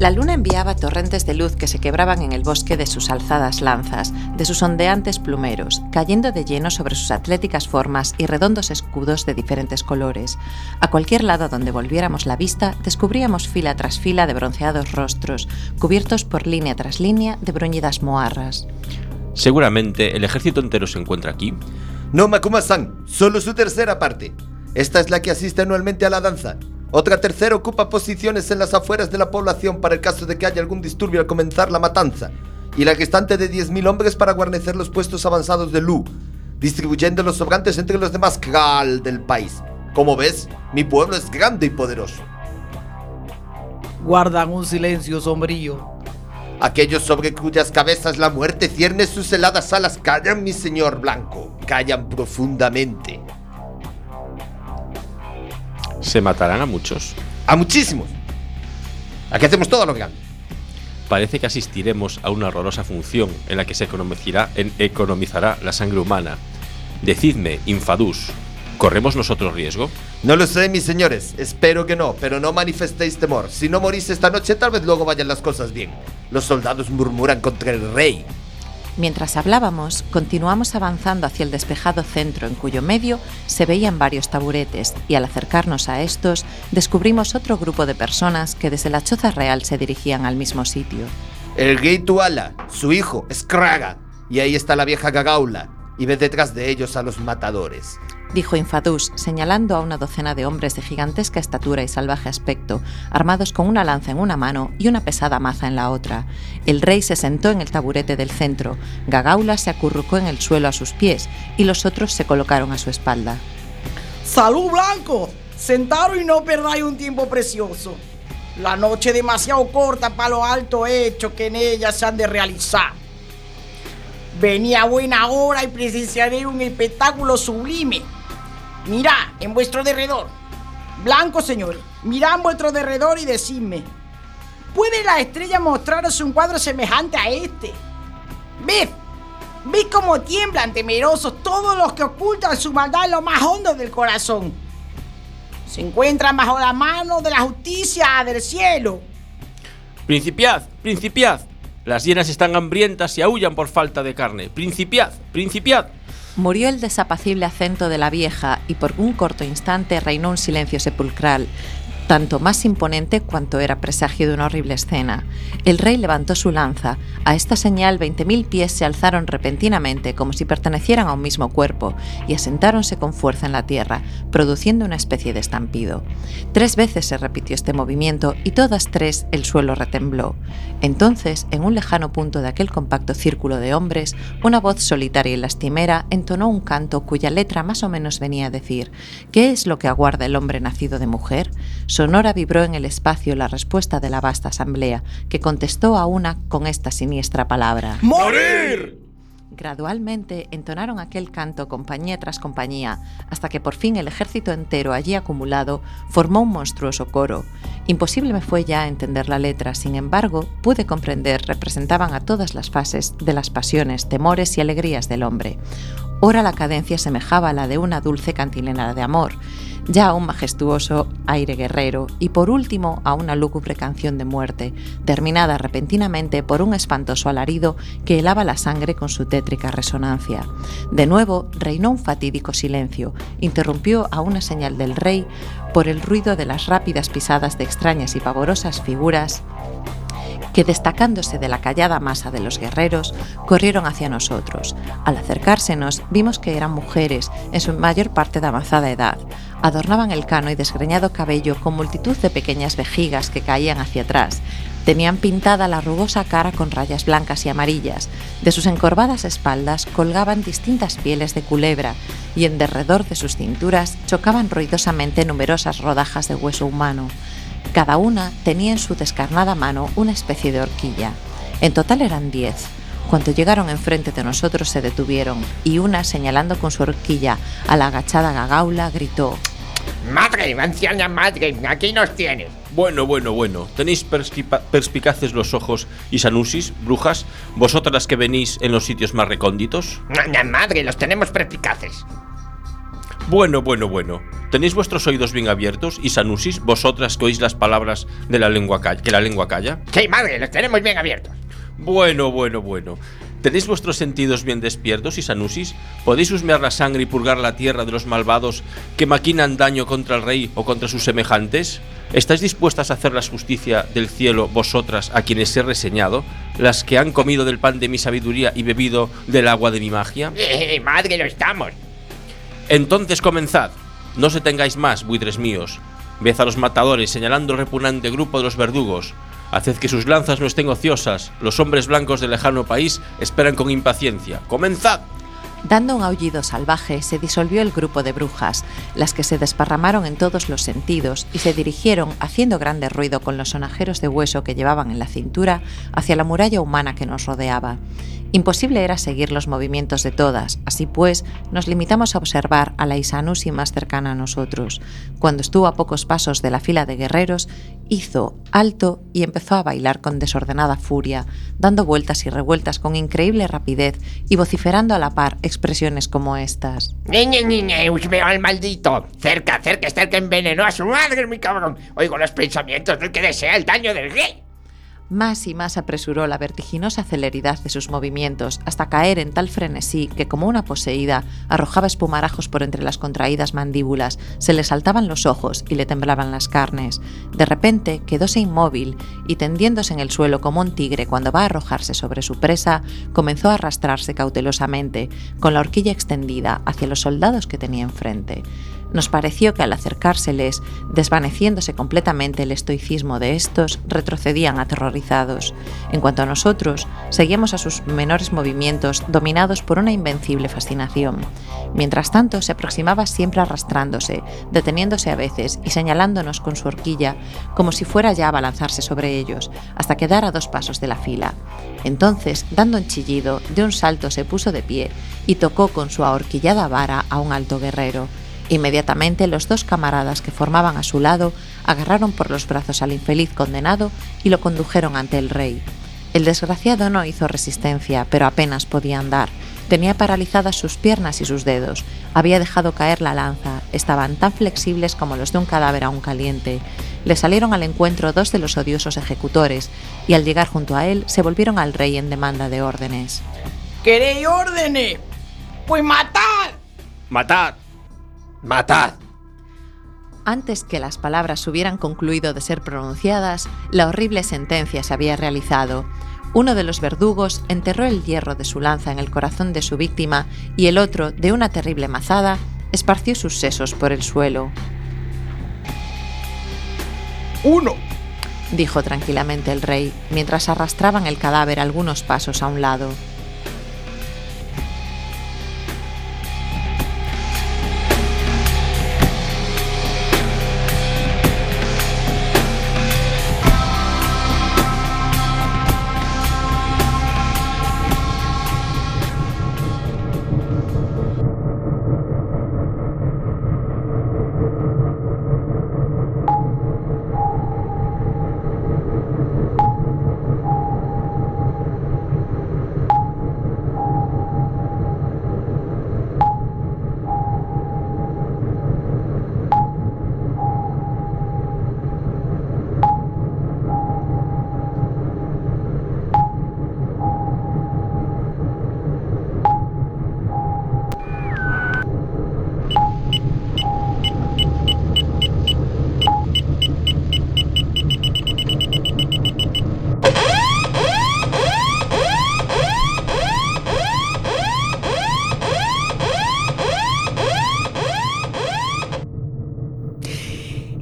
La luna enviaba torrentes de luz que se quebraban en el bosque de sus alzadas lanzas, de sus ondeantes plumeros, cayendo de lleno sobre sus atléticas formas y redondos escudos de diferentes colores. A cualquier lado donde volviéramos la vista, descubríamos fila tras fila de bronceados rostros, cubiertos por línea tras línea de bruñidas moarras. Seguramente el ejército entero se encuentra aquí. No, Makuma-san, solo su tercera parte. Esta es la que asiste anualmente a la danza. Otra tercera ocupa posiciones en las afueras de la población para el caso de que haya algún disturbio al comenzar la matanza. Y la restante de 10.000 hombres para guarnecer los puestos avanzados de Lu, distribuyendo los sobrantes entre los demás Kral del país. Como ves, mi pueblo es grande y poderoso. Guardan un silencio sombrío. Aquellos sobre cuyas cabezas la muerte cierne sus heladas alas callan, mi señor blanco. Callan profundamente. Se matarán a muchos. A muchísimos. Aquí hacemos todo lo grande. Parece que asistiremos a una horrorosa función en la que se economizará, en- economizará la sangre humana. Decidme, Infadus, ¿corremos nosotros riesgo? No lo sé, mis señores. Espero que no, pero no manifestéis temor. Si no morís esta noche, tal vez luego vayan las cosas bien. Los soldados murmuran contra el rey. Mientras hablábamos, continuamos avanzando hacia el despejado centro en cuyo medio se veían varios taburetes y al acercarnos a estos descubrimos otro grupo de personas que desde la choza real se dirigían al mismo sitio. El rey Tuala, su hijo, Skraga. Y ahí está la vieja Gagaula. Y ve detrás de ellos a los matadores. Dijo Infadus, señalando a una docena de hombres de gigantesca estatura y salvaje aspecto, armados con una lanza en una mano y una pesada maza en la otra. El rey se sentó en el taburete del centro, Gagaula se acurrucó en el suelo a sus pies y los otros se colocaron a su espalda. ¡Salud, Blanco! Sentaros y no perdáis un tiempo precioso. La noche demasiado corta para los altos hechos que en ella se han de realizar. Venía a buena hora y presenciaré un espectáculo sublime. Mirad en vuestro derredor. Blanco, señores, mirad en vuestro derredor y decidme. ¿Puede la estrella mostraros un cuadro semejante a este? Ved, ved cómo tiemblan temerosos todos los que ocultan su maldad en lo más hondo del corazón. Se encuentran bajo la mano de la justicia del cielo. Principiad, principiad. Las hienas están hambrientas y aullan por falta de carne. Principiad, principiad. Murió el desapacible acento de la vieja y por un corto instante reinó un silencio sepulcral, tanto más imponente cuanto era presagio de una horrible escena. El rey levantó su lanza. A esta señal, 20.000 pies se alzaron repentinamente como si pertenecieran a un mismo cuerpo y asentáronse con fuerza en la tierra, produciendo una especie de estampido. Tres veces se repitió este movimiento y todas tres el suelo retembló. Entonces, en un lejano punto de aquel compacto círculo de hombres, una voz solitaria y lastimera entonó un canto cuya letra más o menos venía a decir ¿Qué es lo que aguarda el hombre nacido de mujer? Sonora vibró en el espacio la respuesta de la vasta asamblea, que contestó a una con esta siniestra palabra. ¡Morir! Gradualmente entonaron aquel canto compañía tras compañía, hasta que por fin el ejército entero allí acumulado formó un monstruoso coro. Imposible me fue ya entender la letra, sin embargo, pude comprender representaban a todas las fases de las pasiones, temores y alegrías del hombre. Ora la cadencia semejaba a la de una dulce cantilena de amor, ya a un majestuoso aire guerrero y por último a una lúgubre canción de muerte, terminada repentinamente por un espantoso alarido que helaba la sangre con su tétrica resonancia. De nuevo reinó un fatídico silencio, interrumpió a una señal del rey por el ruido de las rápidas pisadas de extrañas y pavorosas figuras que destacándose de la callada masa de los guerreros, corrieron hacia nosotros. Al acercársenos, vimos que eran mujeres, en su mayor parte de avanzada edad. Adornaban el cano y desgreñado cabello con multitud de pequeñas vejigas que caían hacia atrás. Tenían pintada la rugosa cara con rayas blancas y amarillas. De sus encorvadas espaldas colgaban distintas pieles de culebra y en derredor de sus cinturas chocaban ruidosamente numerosas rodajas de hueso humano. Cada una tenía en su descarnada mano una especie de horquilla. En total eran diez. Cuando llegaron enfrente de nosotros se detuvieron y una, señalando con su horquilla a la agachada Gagaula, gritó Madre, anciana madre, aquí nos tienes. Bueno, bueno, bueno. ¿Tenéis perspicaces los ojos y sanusis, brujas? ¿Vosotras las que venís en los sitios más recónditos? Madre, los tenemos perspicaces. Bueno, bueno, bueno. ¿Tenéis vuestros oídos bien abiertos y sanusis, vosotras que oís las palabras de la lengua calla, que la lengua calla? Sí, madre, los tenemos bien abiertos. Bueno, bueno, bueno. ¿Tenéis vuestros sentidos bien despiertos y sanusis? ¿Podéis husmear la sangre y purgar la tierra de los malvados que maquinan daño contra el rey o contra sus semejantes? ¿Estáis dispuestas a hacer la justicia del cielo vosotras a quienes he reseñado? ¿Las que han comido del pan de mi sabiduría y bebido del agua de mi magia? Eh, madre, lo estamos. Entonces comenzad. No se tengáis más, buitres míos. Ved a los matadores señalando el repugnante grupo de los verdugos. Haced que sus lanzas no estén ociosas. Los hombres blancos del lejano país esperan con impaciencia. ¡Comenzad! Dando un aullido salvaje, se disolvió el grupo de brujas, las que se desparramaron en todos los sentidos y se dirigieron, haciendo grande ruido con los sonajeros de hueso que llevaban en la cintura, hacia la muralla humana que nos rodeaba. Imposible era seguir los movimientos de todas, así pues, nos limitamos a observar a la Isanusi más cercana a nosotros. Cuando estuvo a pocos pasos de la fila de guerreros, hizo alto y empezó a bailar con desordenada furia, dando vueltas y revueltas con increíble rapidez y vociferando a la par expresiones como estas. Niña, niña, veo al maldito. Cerca, cerca, cerca, envenenó a su madre, mi cabrón. Oigo los pensamientos del que desea el daño del rey. Más y más apresuró la vertiginosa celeridad de sus movimientos hasta caer en tal frenesí que como una poseída arrojaba espumarajos por entre las contraídas mandíbulas, se le saltaban los ojos y le temblaban las carnes. De repente quedóse inmóvil y tendiéndose en el suelo como un tigre cuando va a arrojarse sobre su presa, comenzó a arrastrarse cautelosamente, con la horquilla extendida hacia los soldados que tenía enfrente. Nos pareció que al acercárseles, desvaneciéndose completamente el estoicismo de estos, retrocedían aterrorizados. En cuanto a nosotros, seguíamos a sus menores movimientos, dominados por una invencible fascinación. Mientras tanto, se aproximaba siempre arrastrándose, deteniéndose a veces y señalándonos con su horquilla, como si fuera ya a abalanzarse sobre ellos, hasta quedar a dos pasos de la fila. Entonces, dando un chillido, de un salto se puso de pie y tocó con su ahorquillada vara a un alto guerrero. Inmediatamente los dos camaradas que formaban a su lado agarraron por los brazos al infeliz condenado y lo condujeron ante el rey. El desgraciado no hizo resistencia, pero apenas podía andar. Tenía paralizadas sus piernas y sus dedos. Había dejado caer la lanza. Estaban tan flexibles como los de un cadáver aún caliente. Le salieron al encuentro dos de los odiosos ejecutores y al llegar junto a él se volvieron al rey en demanda de órdenes. ¿Queréis órdenes? Pues matad. Matad. Matad. Antes que las palabras hubieran concluido de ser pronunciadas, la horrible sentencia se había realizado. Uno de los verdugos enterró el hierro de su lanza en el corazón de su víctima y el otro, de una terrible mazada, esparció sus sesos por el suelo. Uno. Dijo tranquilamente el rey, mientras arrastraban el cadáver algunos pasos a un lado.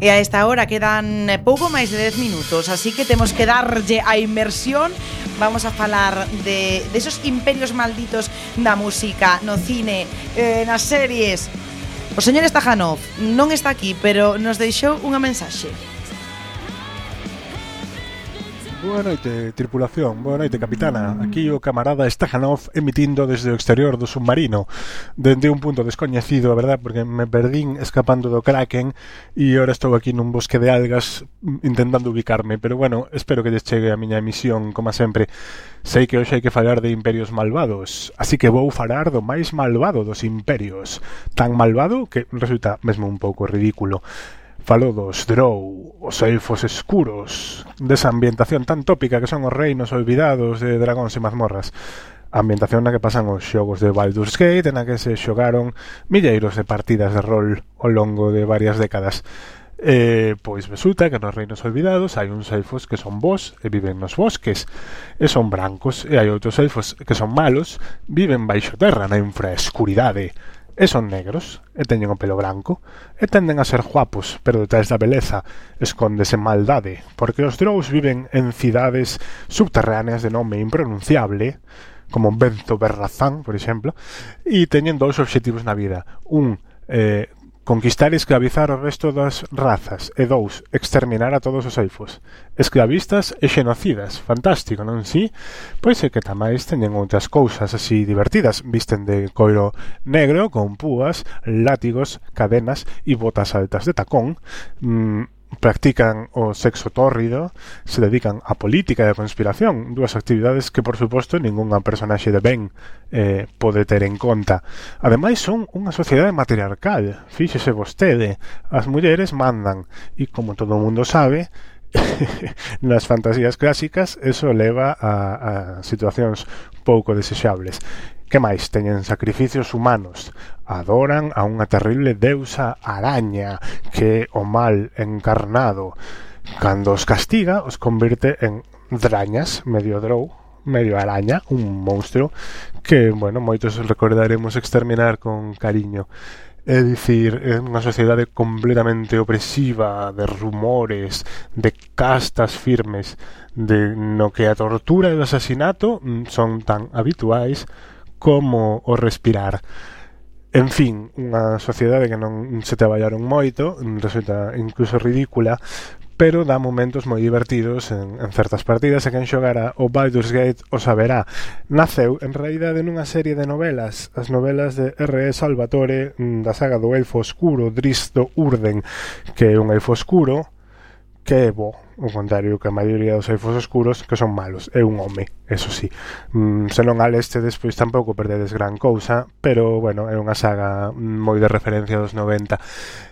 E a esta hora quedan eh, pouco máis de 10 minutos, así que temos que darlle a inmersión. Vamos a falar de, de esos imperios malditos da música, no cine, eh, nas series. O señor Stajanov non está aquí, pero nos deixou unha mensaxe. Boa noite, tripulación. Boa noite, capitana. Aquí o camarada Stajanov emitindo desde o exterior do submarino, dende un punto descoñecido, a verdad, porque me perdín escapando do Kraken e ora estou aquí nun bosque de algas mm, intentando ubicarme, pero bueno, espero que lles chegue a miña emisión, como sempre. Sei que hoxe hai que falar de imperios malvados, así que vou falar do máis malvado dos imperios, tan malvado que resulta mesmo un pouco ridículo. Falou dos Drow, os elfos escuros, desa ambientación tan tópica que son os reinos olvidados de dragóns e mazmorras. A ambientación na que pasan os xogos de Baldur's Gate, na que se xogaron milleiros de partidas de rol ao longo de varias décadas. E, pois resulta que nos reinos olvidados hai uns elfos que son bons e viven nos bosques e son brancos e hai outros elfos que son malos viven baixo terra na infraescuridade e son negros, e teñen o pelo branco, e tenden a ser guapos, pero detrás da beleza escóndese maldade, porque os drous viven en cidades subterráneas de nome impronunciable, como Benzo Berrazán, por exemplo, e teñen dous obxectivos na vida. Un, eh, Conquistar e esclavizar o resto das razas e dous, exterminar a todos os elfos. Esclavistas e xenocidas, fantástico, non si? Pois é que tamais teñen outras cousas así divertidas, visten de coiro negro con púas, látigos, cadenas e botas altas de tacón. Mm, practican o sexo tórrido, se dedican á política e a conspiración, dúas actividades que, por suposto, ningunha personaxe de ben eh, pode ter en conta. Ademais, son unha sociedade matriarcal, fíxese vostede, as mulleres mandan, e como todo o mundo sabe, nas fantasías clásicas eso leva a, a situacións pouco desexables. Que máis teñen sacrificios humanos? Adoran a unha terrible deusa araña que é o mal encarnado. Cando os castiga, os convirte en drañas, medio drou, medio araña, un monstro que, bueno, moitos recordaremos exterminar con cariño. É dicir, é unha sociedade completamente opresiva, de rumores, de castas firmes, de no que a tortura e o asasinato mm, son tan habituais como o respirar. En fin, unha sociedade que non se traballaron moito, resulta incluso ridícula, pero dá momentos moi divertidos en, en certas partidas e quen xogara o Baldur's Gate o saberá. Naceu, en realidade, nunha serie de novelas, as novelas de R.E. Salvatore mm, da saga do Elfo Oscuro, Dristo Urden, que é un elfo oscuro, que é bo, o contrario que a maioría dos elfos oscuros que son malos, é un home, eso sí. Mm, se non al este despois tampouco perdedes gran cousa, pero bueno, é unha saga moi de referencia dos 90.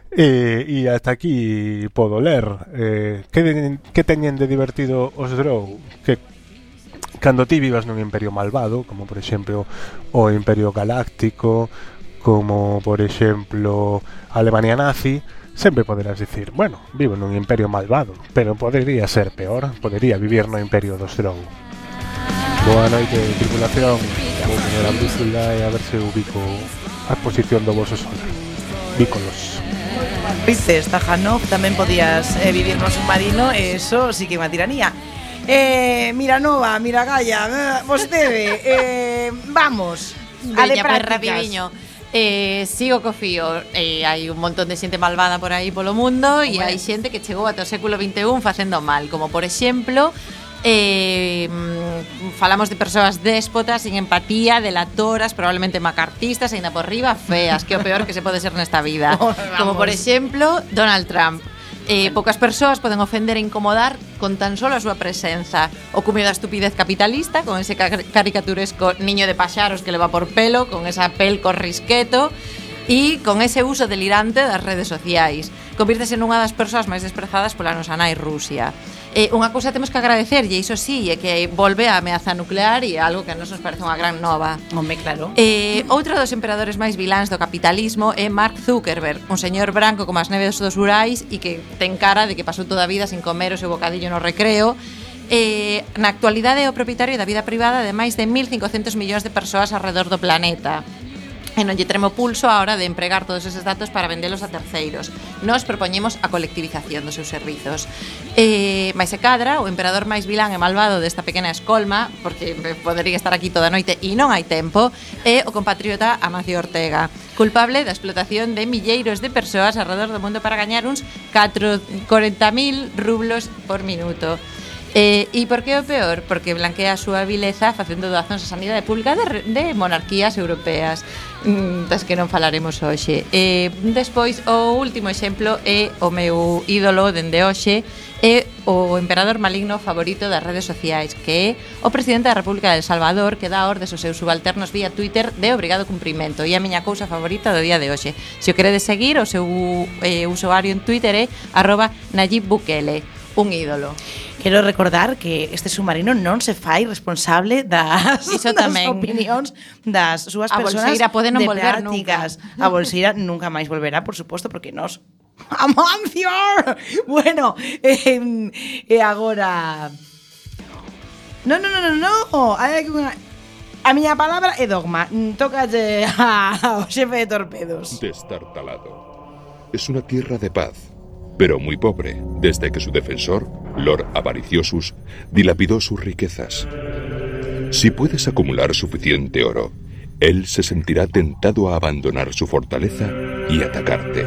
E, e hasta aquí podo ler eh, que, de, que teñen de divertido os Drow que cando ti vivas nun imperio malvado como por exemplo o imperio galáctico como por exemplo Alemania nazi Sempre poderás dicir, bueno, vivo nun imperio malvado, pero podería ser peor, podería vivir no imperio dos Drow. Boa noite, tripulación, vou poner a brújula e a ver se ubico a posición do vosso solar. Vícolos. Dices, Tajanov, tamén podías eh, vivir no submarino, eso sí que é unha tiranía. Eh, Miranova, Miragalla, eh, vostede, eh, vamos, a de Veña, prácticas. Pues, Eh, sigo co fío. Eh, Hai un montón de xente malvada por aí polo mundo E hai xente que chegou ata o século XXI facendo mal Como por exemplo eh, mm, Falamos de persoas déspotas Sin empatía, delatoras Probablemente macartistas ainda por riba feas Que é o peor que se pode ser nesta vida. Como por exemplo Donald Trump Eh, poucas persoas poden ofender e incomodar con tan solo a súa presenza. O cumio da estupidez capitalista, con ese caricaturesco niño de paxaros que leva por pelo, con esa pel corrisqueto, e con ese uso delirante das redes sociais. Convírtese nunha das persoas máis desprezadas pola nosa nai Rusia eh, unha cousa temos que agradecerlle, iso sí, é que volve a ameaza nuclear e algo que a nos nos parece unha gran nova. Home, claro. Eh, outro dos emperadores máis viláns do capitalismo é Mark Zuckerberg, un señor branco como as neves dos Urais e que ten cara de que pasou toda a vida sin comer o seu bocadillo no recreo Eh, na actualidade é o propietario da vida privada de máis de 1.500 millóns de persoas alrededor do planeta e non lle tremo pulso á hora de empregar todos eses datos para vendelos a terceiros. Nos propoñemos a colectivización dos seus servizos. Eh, mais se cadra, o emperador máis vilán e malvado desta pequena escolma, porque podería estar aquí toda a noite e non hai tempo, é o compatriota Amacio Ortega, culpable da explotación de milleiros de persoas alrededor do mundo para gañar uns 40.000 rublos por minuto. Eh, e por que o peor? Porque blanquea a súa vileza facendo doazóns a sanidade pública de, de monarquías europeas. Mm, das que non falaremos hoxe. Eh, despois o último exemplo é o meu ídolo dende hoxe é o emperador maligno favorito das redes sociais, que é o presidente da República de El Salvador, que dá ordes aos seus subalternos vía Twitter de obrigado cumprimento. E a miña cousa favorita do día de hoxe. Se o queredes seguir, o seu eh, usuario en Twitter é arroba Nayib Bukele, un ídolo. Quero recordar que este submarino non se fai responsable das, Iso tamén. das opinións das súas a persoas Bolseira pode non volver nunca. A Bolseira nunca máis volverá, por suposto, porque nos... Amancio! Bueno, eh, eh, agora... No, no, no, no, no. Hai aquí unha... A miña palabra é dogma. Mm, Tócalle ao xefe de torpedos. Destartalado. Es una tierra de paz pero muy pobre, desde que su defensor, Lord Avariciosus, dilapidó sus riquezas. Si puedes acumular suficiente oro, él se sentirá tentado a abandonar su fortaleza y atacarte.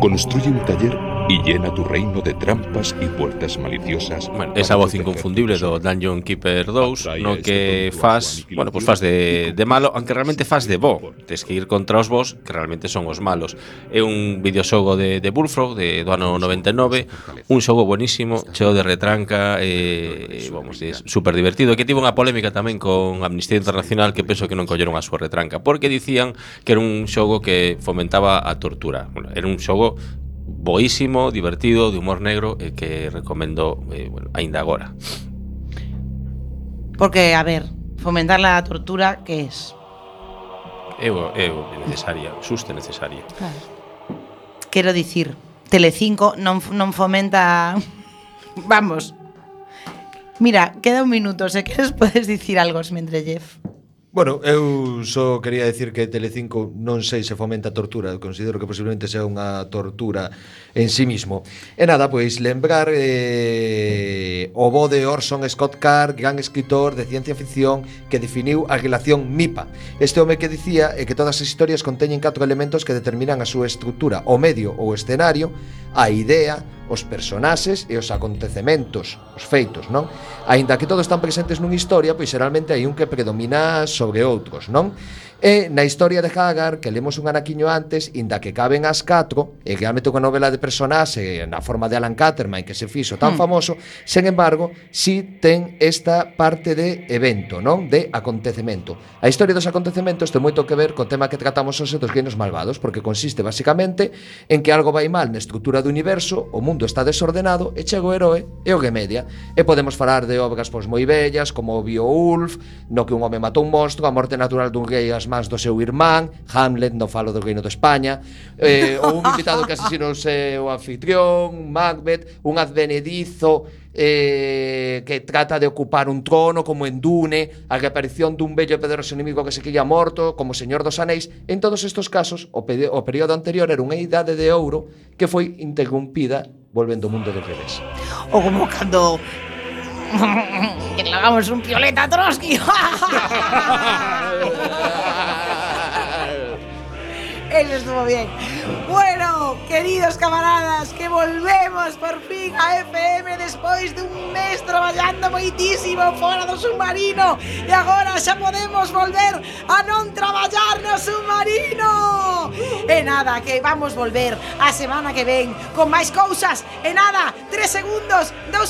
Construye un taller y llena tu reino de trampas y puertas maliciosas. Bueno, esa voz inconfundible do Dungeon Keeper 2, no que faz, bueno, pues faz de, de malo, aunque realmente faz de bo. Tes que ir contra os bos, que realmente son os malos. É un videoxogo de, de Bullfrog, de, do ano 99, un xogo buenísimo, cheo de retranca, eh, vamos, é super divertido, que tivo unha polémica tamén con Amnistía Internacional, que penso que non colleron a súa retranca, porque dicían que era un xogo que fomentaba a tortura. Bueno, era un xogo boísimo, divertido, de humor negro que recomendo eh, bueno, agora. Porque, a ver, fomentar la tortura, que es? É o, é o necesaria, xusta e necesaria. Quero dicir, Telecinco non, non fomenta... Vamos. Mira, queda un minuto, se queres podes dicir algo, Jeff. Bueno, eu só quería decir que Telecinco non sei se fomenta a tortura, eu considero que posiblemente sea unha tortura en sí mismo. E nada, pois lembrar eh, o bo de Orson Scott Card, gran escritor de ciencia ficción que definiu a relación MIPA. Este home que dicía é que todas as historias conteñen catro elementos que determinan a súa estrutura, o medio ou escenario, a idea, os personaxes e os acontecementos, os feitos, non? Aínda que todos están presentes nunha historia, pois xeralmente hai un que predomina sobre outros, non? E na historia de Hagar, que lemos un anaquiño antes, inda que caben as 4, e realmente unha novela de personaxe na forma de Alan Caterman que se fixo tan hmm. famoso, sen embargo, si ten esta parte de evento, non? De acontecemento. A historia dos acontecementos ten moito que ver co tema que tratamos hoxe dos reinos malvados, porque consiste basicamente en que algo vai mal na estrutura do universo, o mundo está desordenado e chega o heroe e o remedia. E podemos falar de obras pois moi bellas como o Beowulf, no que un home matou un monstro, a morte natural dun rei as mans do seu irmán, Hamlet, non falo do Reino de España, eh, ou un invitado que asesino o seu anfitrión, Macbeth, un advenedizo eh, que trata de ocupar un trono como en Dune, a reaparición dun bello poderoso inimigo que se quilla morto, como Señor dos Anéis, en todos estos casos o, o período anterior era unha idade de ouro que foi interrumpida volvendo o mundo de revés. Ou como cando que le hagamos un pioleta a Trotsky. Eso estuvo bien. Bueno, queridos camaradas, que volvemos por fin a FM despois dun mes traballando moitísimo fora do submarino e agora xa podemos volver a non traballar no submarino. E nada, que vamos volver a semana que ven con máis cousas. E nada, tres segundos, dos